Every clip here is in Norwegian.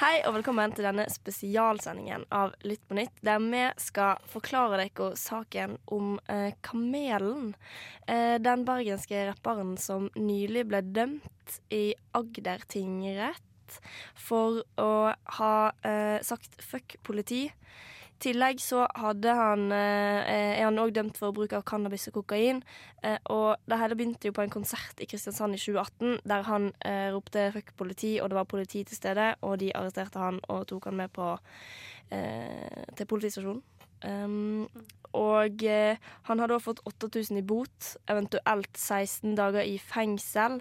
Hei og velkommen til denne spesialsendingen av Lytt på nytt, der vi skal forklare dere saken om eh, Kamelen. Eh, den bergenske rapperen som nylig ble dømt i Agder tingrett for å ha eh, sagt 'fuck politi'. Tillegg så hadde han, eh, er han òg dømt for bruk av cannabis og kokain. Eh, og det hele begynte jo på en konsert i Kristiansand i 2018, der han eh, ropte 'fuck politi', og det var politi til stede, og de arresterte han og tok han med på til politistasjonen. Um, og eh, han har da fått 8000 i bot, eventuelt 16 dager i fengsel.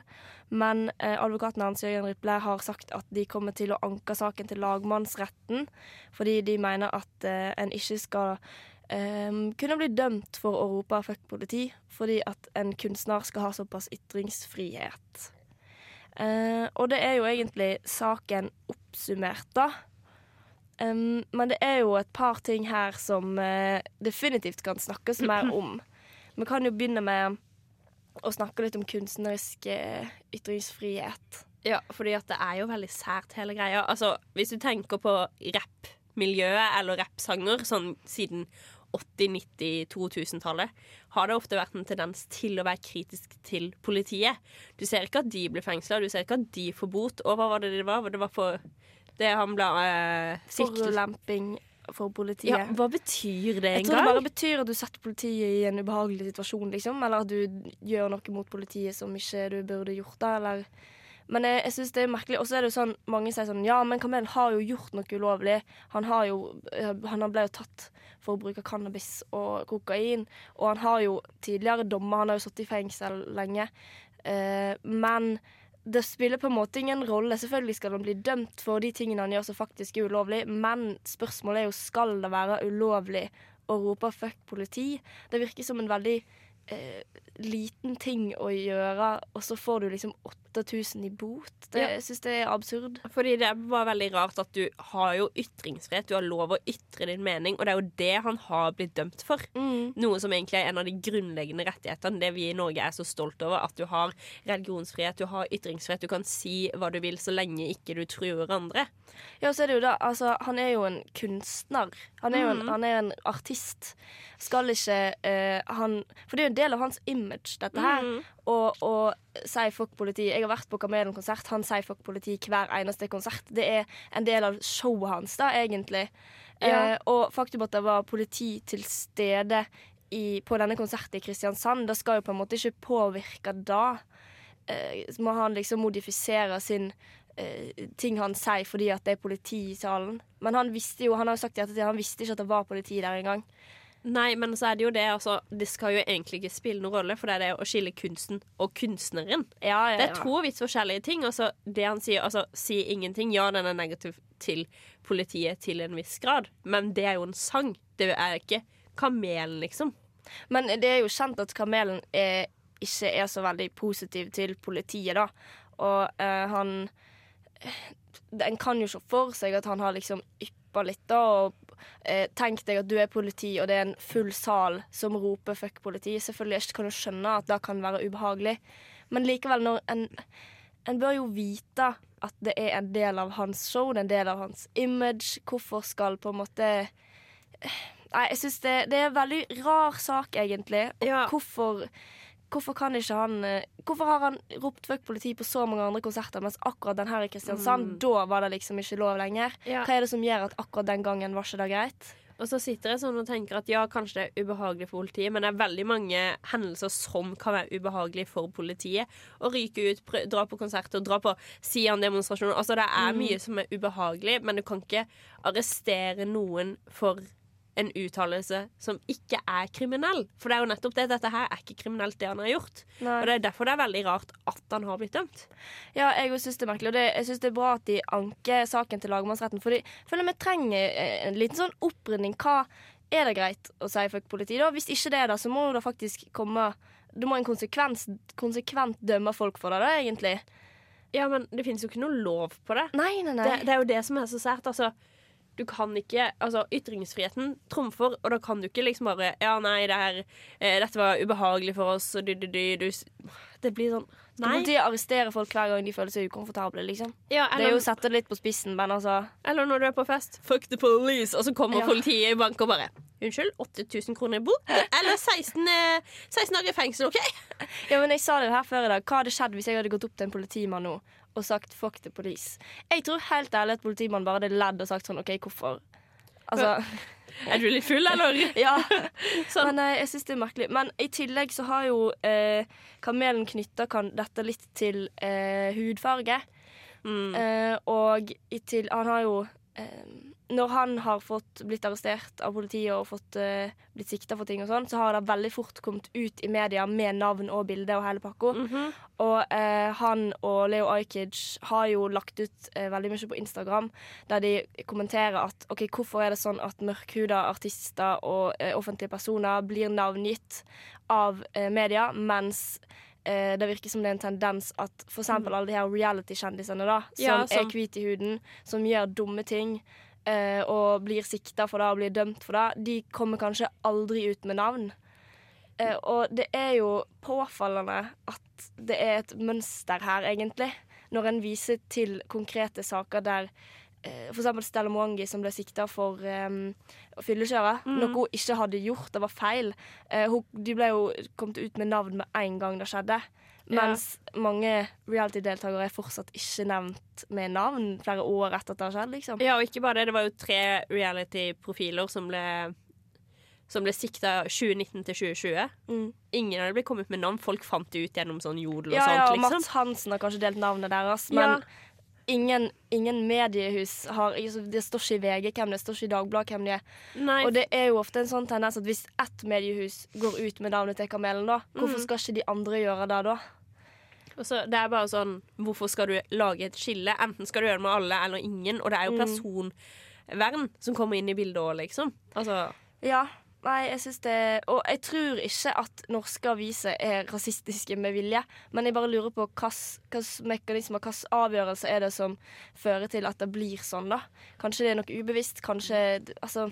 Men eh, advokaten hans Jørgen Riple har sagt at de kommer til å anke saken til lagmannsretten, fordi de mener at eh, en ikke skal kunne bli dømt for å rope 'fuck politi', fordi at en kunstner skal ha såpass ytringsfrihet. Eh, og det er jo egentlig saken oppsummert, da. Um, men det er jo et par ting her som uh, definitivt kan snakkes mer om. Vi kan jo begynne med å snakke litt om kunstnerisk eh, ytringsfrihet. Ja, fordi at det er jo veldig sært, hele greia. Altså, hvis du tenker på rappmiljøet eller rappsanger sånn siden 80-, 90-, 2000-tallet, har det ofte vært en tendens til å være kritisk til politiet. Du ser ikke at de blir fengsla, du ser ikke at de får bot. Og hva var det det var? Det var for det han ble eh, Forulemping for politiet. Ja, hva betyr det Jeg tror det bare betyr at du setter politiet i en ubehagelig situasjon, liksom. Eller at du gjør noe mot politiet som ikke du burde gjort da, eller Men jeg, jeg synes det er merkelig. Og så er det jo sånn, mange sier sånn Ja, men Kamel har jo gjort noe ulovlig. Han har jo eh, Han ble jo tatt for å bruke cannabis og kokain. Og han har jo tidligere dommer, han har jo sittet i fengsel lenge. Eh, men det spiller på en måte ingen rolle. Selvfølgelig skal han bli dømt for de tingene han gjør som faktisk er ulovlig, men spørsmålet er jo skal det være ulovlig å rope 'fuck politi'. Det virker som en veldig eh, liten ting å gjøre, og så får du liksom 8000 i bot. Det, Ja. Jeg syns det er absurd. Fordi det var veldig rart at du har jo ytringsfrihet, du har lov å ytre din mening, og det er jo det han har blitt dømt for. Mm. Noe som egentlig er en av de grunnleggende rettighetene, det vi i Norge er så stolt over. At du har religionsfrihet, du har ytringsfrihet, du kan si hva du vil så lenge ikke du truer andre. Ja, så er det jo da, altså, Han er jo en kunstner. Han er jo en, han er en artist. Skal ikke uh, han For det er jo del av hans image, dette her. Og, og si fuck politi. Jeg har vært på Kamelen-konsert. Han sier fuck politi hver eneste konsert. Det er en del av showet hans, da, egentlig. Ja. Eh, og faktum at det var politi til stede i, på denne konserten i Kristiansand, det skal jo på en måte ikke påvirke da. Eh, må han liksom modifisere sin eh, ting han sier fordi at det er politi i salen. Men han visste jo, han har jo sagt i ettertid, han visste ikke at det var politi der engang. Nei, men så er det jo det, altså. Det skal jo egentlig ikke spille noen rolle, for det er det å skille kunsten og kunstneren. Ja, ja, Det er to vidt forskjellige ting. Altså, det han sier, altså, si ingenting. Ja, den er negativ til politiet til en viss grad, men det er jo en sang. Det er ikke Kamelen, liksom. Men det er jo kjent at Kamelen er, ikke er så veldig positiv til politiet, da. Og eh, han En kan jo se for seg at han har liksom yppa litt, da. Og eh, tenk deg at du er politi, og det er en full sal som roper 'fuck politi'. Selvfølgelig ikke kan du skjønne at det kan være ubehagelig, men likevel, når en En bør jo vite at det er en del av hans show, det er en del av hans image. Hvorfor skal på en måte Nei, jeg syns det, det er en veldig rar sak, egentlig. Og Ja. hvorfor, hvorfor kan ikke han eh, Hvorfor har han ropt 'fuck politi' på så mange andre konserter, mens akkurat den her i Kristiansand, da var det liksom ikke lov lenger? Ja. Hva er det som gjør at akkurat den gangen var ikke det greit? Og så sitter jeg sånn og tenker at ja, kanskje det er ubehagelig for politiet, men det er veldig mange hendelser som kan være ubehagelige for politiet. Å ryke ut, dra på konserter, dra på Sian-demonstrasjoner. Altså, det er mye som er ubehagelig, men du kan ikke arrestere noen for en uttalelse som ikke er kriminell. For det er jo nettopp det. Dette her er ikke kriminelt, det han har gjort. Nei. Og det er derfor det er veldig rart at han har blitt dømt. Ja, jeg syns det er merkelig. Og det, jeg syns det er bra at de anker saken til lagmannsretten. For jeg føler vi trenger eh, en liten sånn opprydning. Hva er det greit å si fuck politi da? Hvis ikke det er det, så må det faktisk komme Du må en konsekvens, konsekvent dømme folk for det, da, egentlig. Ja, men det finnes jo ikke noe lov på det. Nei, nei, nei. Det, det er jo det som er så sært. Altså, du kan ikke Altså, ytringsfriheten trumfer, og da kan du ikke liksom bare Ja, nei, det her eh, Dette var ubehagelig for oss, og du, du, du, du Det blir sånn Nei. Politiet arrestere folk hver gang de føler seg ukomfortable. liksom. Ja, Det er jo å sette det litt på spissen, men altså eller når du er på fest. Fuck the police! Og så kommer Ja. politiet i bank og bare Unnskyld, 8000 kroner i bot? Eller 16, eh, 16 dager i fengsel, OK? Ja, men Jeg sa det her før i dag. Hva hadde skjedd hvis jeg hadde gått opp til en politimann nå og sagt 'fuck the police'? Jeg tror helt ærlig at politimannen bare hadde ledd og sagt sånn 'OK, hvorfor'? Altså, Er du litt full, eller? ja. Sånn. Men eh, jeg syns det er merkelig. Men i tillegg så har jo eh, kamelen knytta kan dette litt til eh, hudfarge. Mm. Eh, og i til, han har jo eh, Når han har fått blitt arrestert av politiet og fått, eh, blitt sikta for ting og sånn, så har det veldig fort kommet ut i media med navn og bilde og hele pakka. Mhm. Og eh, han og Leo Ajkic har jo lagt ut eh, veldig mye på Instagram der de kommenterer at OK, hvorfor er det sånn at mørkhuda artister og eh, offentlige personer blir navngitt av eh, media, mens eh, det virker som det er en tendens at f.eks. alle de her reality-kjendisene da, som, Ja, er som- hvite i huden, som gjør dumme ting eh, og blir sikta for det og blir dømt for det, de kommer kanskje aldri ut med navn. Eh, og det er jo påfallende at det er et mønster her, egentlig. Når en viser til konkrete saker der eh, eksempel Stella Mwangi som ble sikta for um, å fyllekjøre. Noe hun ikke hadde gjort, det var feil. Uh, hun, de ble jo kommet ut med navn med en gang det skjedde. Mens mange reality-deltakere er fortsatt ikke nevnt med navn flere år etter at det har skjedd. liksom. Ja, og ikke bare det. Det var jo tre reality-profiler som ble som ble sikta 2019 til 2020. Mm. Ingen av dem ble kommet med navn. Folk fant det ut gjennom sånn jodel og Ja, ja, og liksom. Mats Hansen har kanskje delt navnet deres, men Ja. Ingen, ingen mediehus har altså, Det står ikke i VG hvem det står ikke i Dagbladet hvem de er. Nei, Og det er jo ofte en sånn tendens at hvis ett mediehus går ut med navnet til Kamelen, da, hvorfor skal ikke de andre gjøre det da? så det er bare sånn Hvorfor skal du lage et skille? Enten skal du gjøre det med alle eller ingen. Og det er jo personvern som kommer inn i bildet òg, liksom. Altså Ja, nei, jeg synes det Og jeg tror ikke at norske aviser er rasistiske med vilje, men jeg bare lurer på hvilke mekanismer, hvilke avgjørelser er det som fører til at det blir sånn, da? Kanskje det er noe ubevisst, kanskje Altså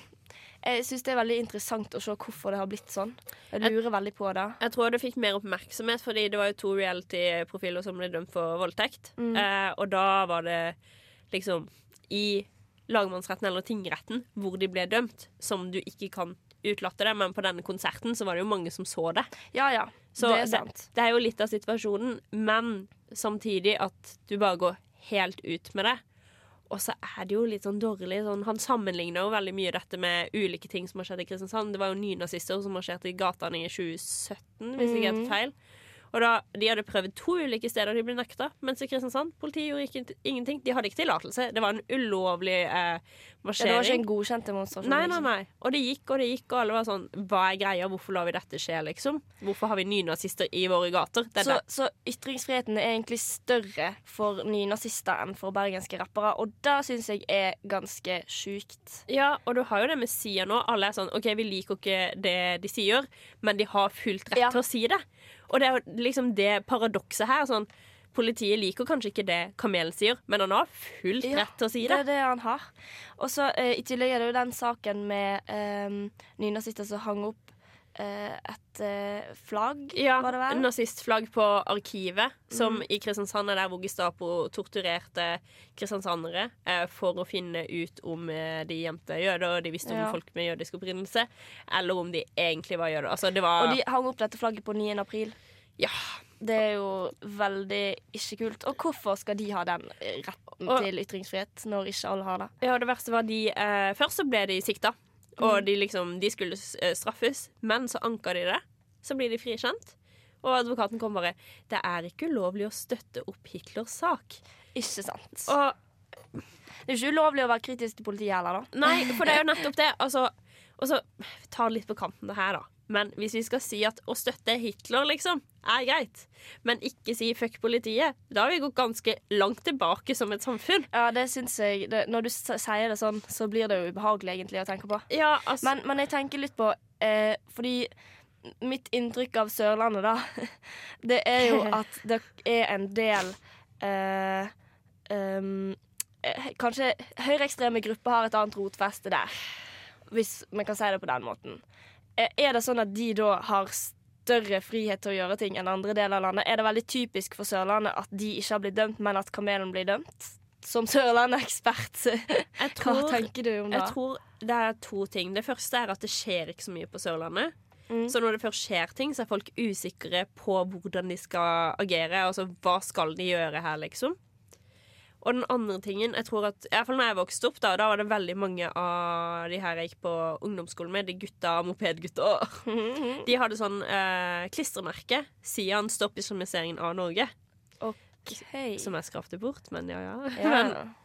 jeg syns det er veldig interessant å se hvorfor det har blitt sånn. Jeg lurer veldig på det. Jeg tror det fikk mer oppmerksomhet fordi det var jo to reality-profiler som ble dømt for voldtekt. Eh, og da var det liksom i lagmannsretten eller tingretten hvor de ble dømt, som du ikke kan utlatte det. Men på denne konserten så var det jo mange som så det. Ja ja, Så det er sant. Det, er jo litt av situasjonen, men samtidig at du bare går helt ut med det. Og så er det jo litt sånn dårlig sånn, Han sammenligner jo veldig mye dette med ulike ting som har skjedd i Kristiansand. Det var jo nynazister som marsjerte i gatene i 2017, hvis jeg ikke Mhm. er feil. Og da, De hadde prøvd to ulike steder, de ble nekta. Mens i Kristiansand politiet gjorde ikke, ingenting. De hadde ikke tillatelse. Det var en ulovlig eh, Ja, det var ikke en godkjent demonstrasjon. Nei, nei, liksom. nei. Og det gikk og det gikk, og alle var sånn Hva er greia? Hvorfor lar vi dette skje, liksom? Hvorfor har vi nynazister i våre gater? Det er Så, så ytringsfriheten er egentlig større for nynazister enn for bergenske rappere, og det syns jeg er ganske sjukt. Ja, og du har jo det med Sia nå. Alle er sånn OK, vi liker ikke det de sier, men de har fullt rett Ja. til å si det. Og det er jo liksom det paradokset her. Sånn, politiet liker kanskje ikke det Kamelen sier, men han har fullt Ja, rett til å si Det det. er det han har. Og så eh, I tillegg er det jo den saken med eh, nynazister som hang opp et eh, flagg, Ja, var det vel? Nazistflagg på Arkivet, som Mm. i Kristiansand er der hvor Gestapo torturerte kristiansandere eh, for å finne ut om eh, de gjemte jøder, og de visste om Ja. folk med jødisk opprinnelse, eller om de egentlig var jøder. Altså, det var Og de hang opp dette flagget på 9. april. Ja. Det er jo veldig ikke kult. Og hvorfor skal de ha den eh, retten Og- til ytringsfrihet, når ikke alle har det? Ja, det verste var de eh, Først så ble de sikta, og de liksom De skulle eh, straffes, men så anka de det. Så blir de frikjent. Og advokaten kom bare Det er ikke ulovlig å støtte opp Hitlers sak. Ikke sant. Og Det er ikke ulovlig å være kritisk til politiet heller, da. Nei, for det er jo nettopp det. Altså, og så ta det litt på kanten, det her, da. Men hvis vi skal si at å støtte Hitler, liksom, er greit, men ikke si fuck politiet, da har vi gått ganske langt tilbake som et samfunn. Ja, det syns jeg det, Når du sier det sånn, så blir det jo ubehagelig egentlig å tenke på. Ja, altså Men, men jeg tenker litt på eh, Fordi mitt inntrykk av Sørlandet, da, det er jo at det er en del eh, um, Kanskje høyreekstreme grupper har et annet rotfeste der, hvis vi kan si det på den måten. Eh, Er det sånn at de da har større frihet til å gjøre ting enn andre deler av landet? Er det veldig typisk for Sørlandet at de ikke har blitt dømt, men at Kamelen blir dømt? Som Sørlandet-ekspert, hva tenker du om det? jeg tror det er to ting. Det første er at det skjer ikke så mye på Sørlandet. Mm. Så når det først skjer ting, så er folk usikre på hvordan de skal agere. Altså hva skal de gjøre her, liksom. Og den andre tingen jeg tror at, i hvert fall når jeg vokste opp, da, da var det veldig mange av de her jeg gikk på ungdomsskolen med, de gutta, mopedgutta, de hadde sånn eh, klistremerke. Sian 'Stopp islamiseringen av Norge'. Okay. Som jeg skrapte bort, men ja, ja. Ja. Men,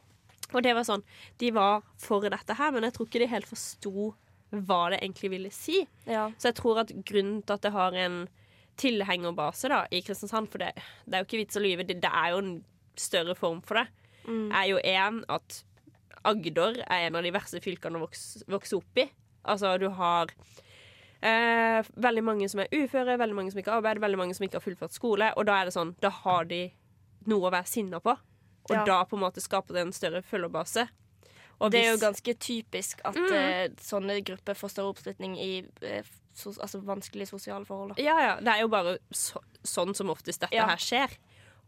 og det var sånn De var for dette her, men jeg tror ikke de helt forsto hva det egentlig ville si. ja. Så jeg tror at grunnen til at det har en tilhengerbase da, i Kristiansand For det, det er jo ikke vits å lyve, det, det er jo en større form for det. Er jo én at Agder er en av de verste fylkene å vokse, vokse opp i. Altså, du har eh, veldig mange som er uføre, veldig mange som ikke har arbeid, veldig mange som ikke har fullført skole. Og da er det sånn, da har de noe å være sinna på. Og Ja. da på en måte skaper det en større følgerbase. Og Det er jo ganske typisk at Mm. eh, sånne grupper får større oppslutning i eh, so, altså vanskelige sosiale forhold. Da. Ja, ja. Det er jo bare så, sånn som oftest dette Ja. her skjer.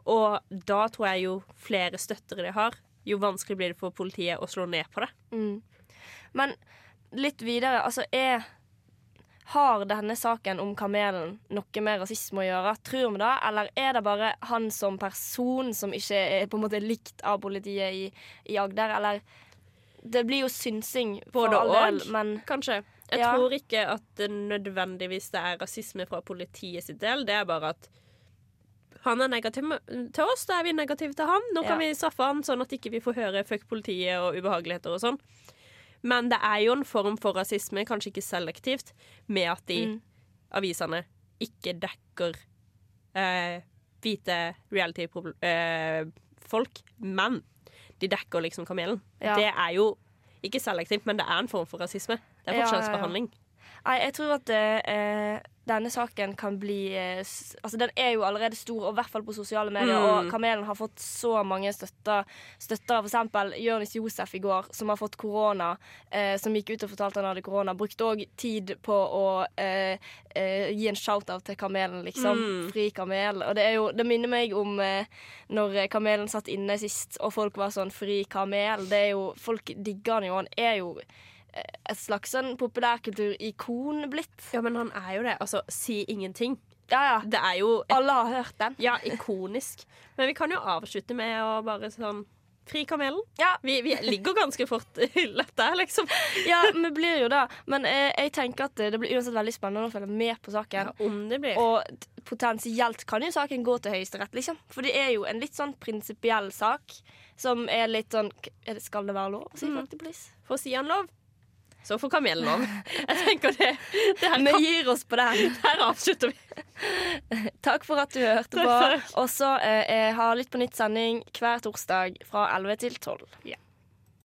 Og da tror jeg jo flere støttere de har, jo vanskelig blir det for politiet å slå ned på det. Mm. Men litt videre, altså er Har denne saken om kamelen noe med rasisme å gjøre? Tror vi det? Eller er det bare han som person som ikke er på en måte likt av politiet i, i Agder? Eller Det blir jo synsing, for Både all del, og. men Kanskje. Jeg Ja. tror ikke at det nødvendigvis det er rasisme fra politiet sitt del. Det er bare at han er negativ til oss, da er vi negative til han. Nå kan Ja. vi straffe han sånn at ikke vi får høre fuck politiet og ubehageligheter og sånn. Men det er jo en form for rasisme, kanskje ikke selektivt, med at de Mm. avisene ikke dekker eh, hvite reality-folk, men de dekker liksom kamelen. Ja. Det er jo ikke selektivt, men det er en form for rasisme. Det er Ja, ja, forskjellsbehandling. Nei, jeg tror at eh, denne saken kan bli eh, Altså, den er jo allerede stor, og i hvert fall på sosiale medier. Mm. Og Kamelen har fått så mange støtter. Støtter for eksempel Jonis Josef i går, som har fått korona. Eh, som gikk ut og fortalte han hadde korona. Brukte òg tid på å eh, eh, gi en shout-out til Kamelen, liksom. Mm. Fri kamel. Og det jo Det minner meg om eh, når Kamelen satt inne sist, og folk var sånn Fri kamel. Det er jo Folk digger han jo. Han er jo eh, et slags sånn populærkulturikon blitt. Ja, men han er jo det. Altså, si ingenting. Ja, ja. Det er jo et, Alle har hørt den. ja, ikonisk. Men vi kan jo avslutte med å bare sånn Fri kamelen. Ja, Vi, vi ligger ganske fort i dette, der, liksom. ja vi blir jo det. Men eh, jeg tenker at det blir uansett veldig spennende å følge med på saken. Ja, om det blir. Og potensielt kan jo saken gå til Høyesterett, liksom. For det er jo en litt sånn prinsipiell sak som er litt sånn Skal det være lov å si Mm. fuck the police? Får si han lov, så får kamelen lov. Jeg tenker det, det her, Vi gir oss på den. her avslutter vi. Takk for at du hørte på. Og så eh, jeg har Lytt på nytt sending hver torsdag fra 11 til 12. Ja.